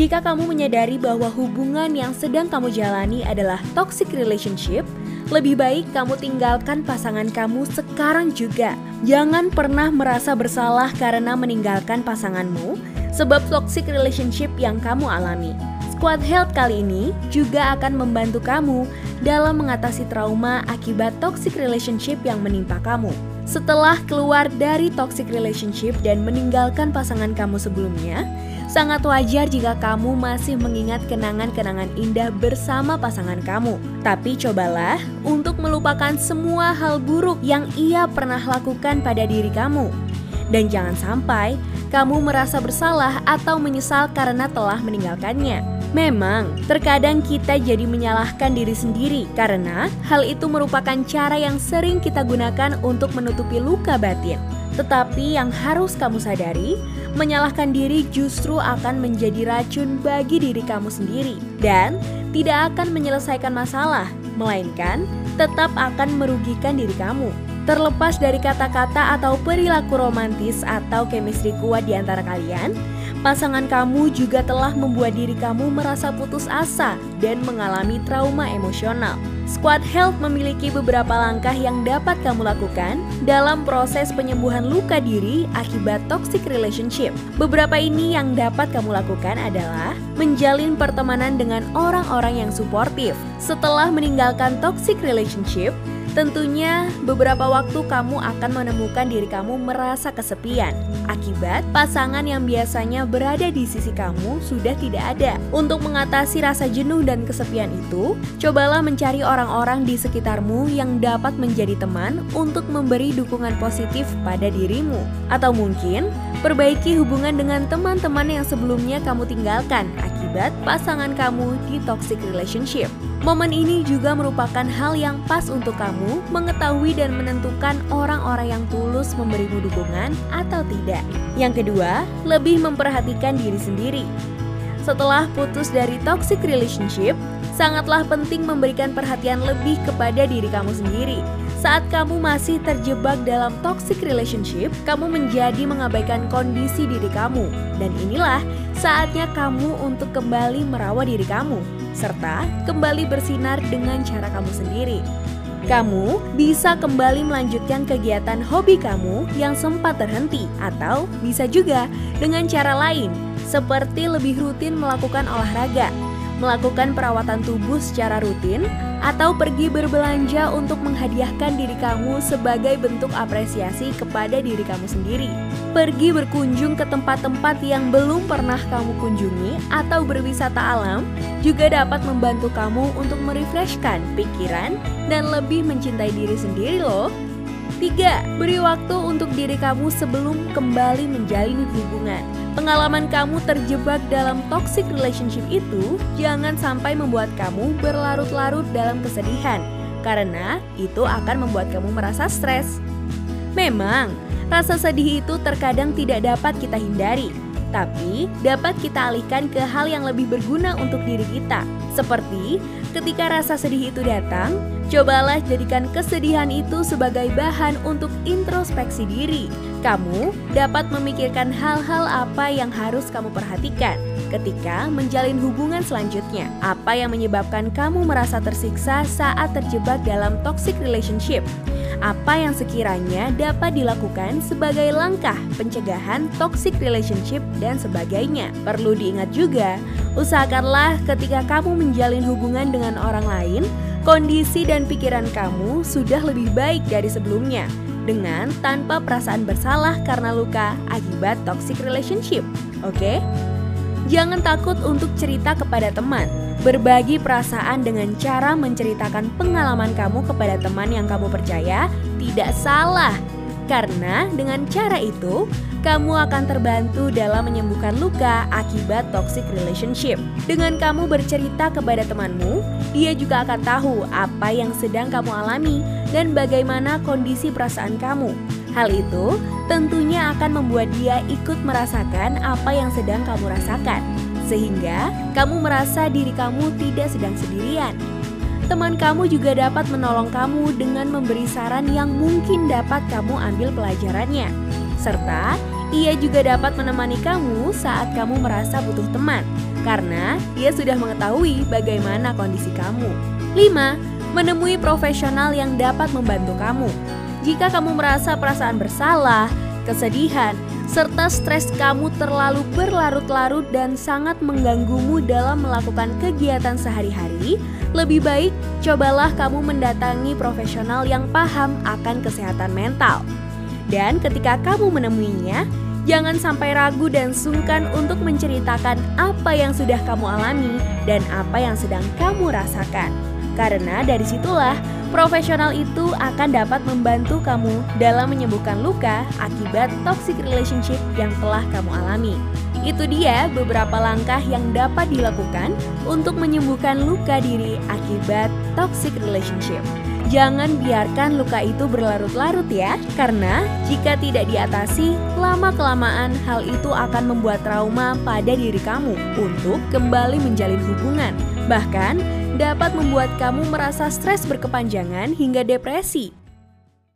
Jika kamu menyadari bahwa hubungan yang sedang kamu jalani adalah toxic relationship, lebih baik kamu tinggalkan pasangan kamu sekarang juga. Jangan pernah merasa bersalah karena meninggalkan pasanganmu, sebab toxic relationship yang kamu alami. Squad Health kali ini juga akan membantu kamu dalam mengatasi trauma akibat toxic relationship yang menimpa kamu. Setelah keluar dari toxic relationship dan meninggalkan pasangan kamu sebelumnya, sangat wajar jika kamu masih mengingat kenangan-kenangan indah bersama pasangan kamu. Tapi cobalah untuk melupakan semua hal buruk yang ia pernah lakukan pada diri kamu. Dan jangan sampai kamu merasa bersalah atau menyesal karena telah meninggalkannya. Memang, terkadang kita jadi menyalahkan diri sendiri karena hal itu merupakan cara yang sering kita gunakan untuk menutupi luka batin. Tetapi yang harus kamu sadari, menyalahkan diri justru akan menjadi racun bagi diri kamu sendiri dan tidak akan menyelesaikan masalah, melainkan tetap akan merugikan diri kamu. Terlepas dari kata-kata atau perilaku romantis atau chemistry kuat di antara kalian, pasangan kamu juga telah membuat diri kamu merasa putus asa dan mengalami trauma emosional. Squad Health memiliki beberapa langkah yang dapat kamu lakukan dalam proses penyembuhan luka diri akibat toxic relationship. Beberapa ini yang dapat kamu lakukan adalah menjalin pertemanan dengan orang-orang yang suportif. Setelah meninggalkan toxic relationship, Tentunya beberapa waktu kamu akan menemukan diri kamu merasa kesepian akibat pasangan yang biasanya berada di sisi kamu sudah tidak ada. Untuk mengatasi rasa jenuh dan kesepian itu, cobalah mencari orang-orang di sekitarmu yang dapat menjadi teman untuk memberi dukungan positif pada dirimu. Atau mungkin perbaiki hubungan dengan teman-teman yang sebelumnya kamu tinggalkan pasangan kamu di toxic relationship. Momen ini juga merupakan hal yang pas untuk kamu mengetahui dan menentukan orang-orang yang tulus memberimu dukungan atau tidak. Yang kedua, lebih memperhatikan diri sendiri. Setelah putus dari toxic relationship, sangatlah penting memberikan perhatian lebih kepada diri kamu sendiri. Saat kamu masih terjebak dalam toxic relationship, kamu menjadi mengabaikan kondisi diri kamu. Dan inilah saatnya kamu untuk kembali merawat diri kamu serta kembali bersinar dengan cara kamu sendiri. Kamu bisa kembali melanjutkan kegiatan hobi kamu yang sempat terhenti, atau bisa juga dengan cara lain, seperti lebih rutin melakukan olahraga, melakukan perawatan tubuh secara rutin, atau pergi berbelanja untuk menghadiahkan diri kamu sebagai bentuk apresiasi kepada diri kamu sendiri. Pergi berkunjung ke tempat-tempat yang belum pernah kamu kunjungi atau berwisata alam juga dapat membantu kamu untuk merefreshkan pikiran dan lebih mencintai diri sendiri loh. 3. Beri waktu untuk diri kamu sebelum kembali menjalin hubungan. Pengalaman kamu terjebak dalam toxic relationship itu jangan sampai membuat kamu berlarut-larut dalam kesedihan, karena itu akan membuat kamu merasa stres. Memang, rasa sedih itu terkadang tidak dapat kita hindari, tapi dapat kita alihkan ke hal yang lebih berguna untuk diri kita. Seperti ketika rasa sedih itu datang, Cobalah jadikan kesedihan itu sebagai bahan untuk introspeksi diri. Kamu dapat memikirkan hal-hal apa yang harus kamu perhatikan ketika menjalin hubungan selanjutnya. Apa yang menyebabkan kamu merasa tersiksa saat terjebak dalam toxic relationship? Apa yang sekiranya dapat dilakukan sebagai langkah pencegahan toxic relationship dan sebagainya? Perlu diingat juga, usahakanlah ketika kamu menjalin hubungan dengan orang lain kondisi dan pikiran kamu sudah lebih baik dari sebelumnya dengan tanpa perasaan bersalah karena luka akibat toxic relationship. Oke? Okay? Jangan takut untuk cerita kepada teman. Berbagi perasaan dengan cara menceritakan pengalaman kamu kepada teman yang kamu percaya tidak salah. Karena dengan cara itu, kamu akan terbantu dalam menyembuhkan luka akibat toxic relationship. Dengan kamu bercerita kepada temanmu, dia juga akan tahu apa yang sedang kamu alami dan bagaimana kondisi perasaan kamu. Hal itu tentunya akan membuat dia ikut merasakan apa yang sedang kamu rasakan, sehingga kamu merasa diri kamu tidak sedang sendirian. Teman kamu juga dapat menolong kamu dengan memberi saran yang mungkin dapat kamu ambil pelajarannya serta ia juga dapat menemani kamu saat kamu merasa butuh teman. karena dia sudah mengetahui bagaimana kondisi kamu. 5. Menemui profesional yang dapat membantu kamu. Jika kamu merasa perasaan bersalah, kesedihan, serta stres kamu terlalu berlarut-larut dan sangat mengganggumu dalam melakukan kegiatan sehari-hari, lebih baik cobalah kamu mendatangi profesional yang paham akan kesehatan mental. Dan ketika kamu menemuinya, jangan sampai ragu dan sungkan untuk menceritakan apa yang sudah kamu alami dan apa yang sedang kamu rasakan. Karena dari situlah profesional itu akan dapat membantu kamu dalam menyembuhkan luka akibat toxic relationship yang telah kamu alami. Itu dia beberapa langkah yang dapat dilakukan untuk menyembuhkan luka diri akibat toxic relationship. Jangan biarkan luka itu berlarut-larut ya, karena jika tidak diatasi, lama-kelamaan hal itu akan membuat trauma pada diri kamu untuk kembali menjalin hubungan. Bahkan, dapat membuat kamu merasa stres berkepanjangan hingga depresi.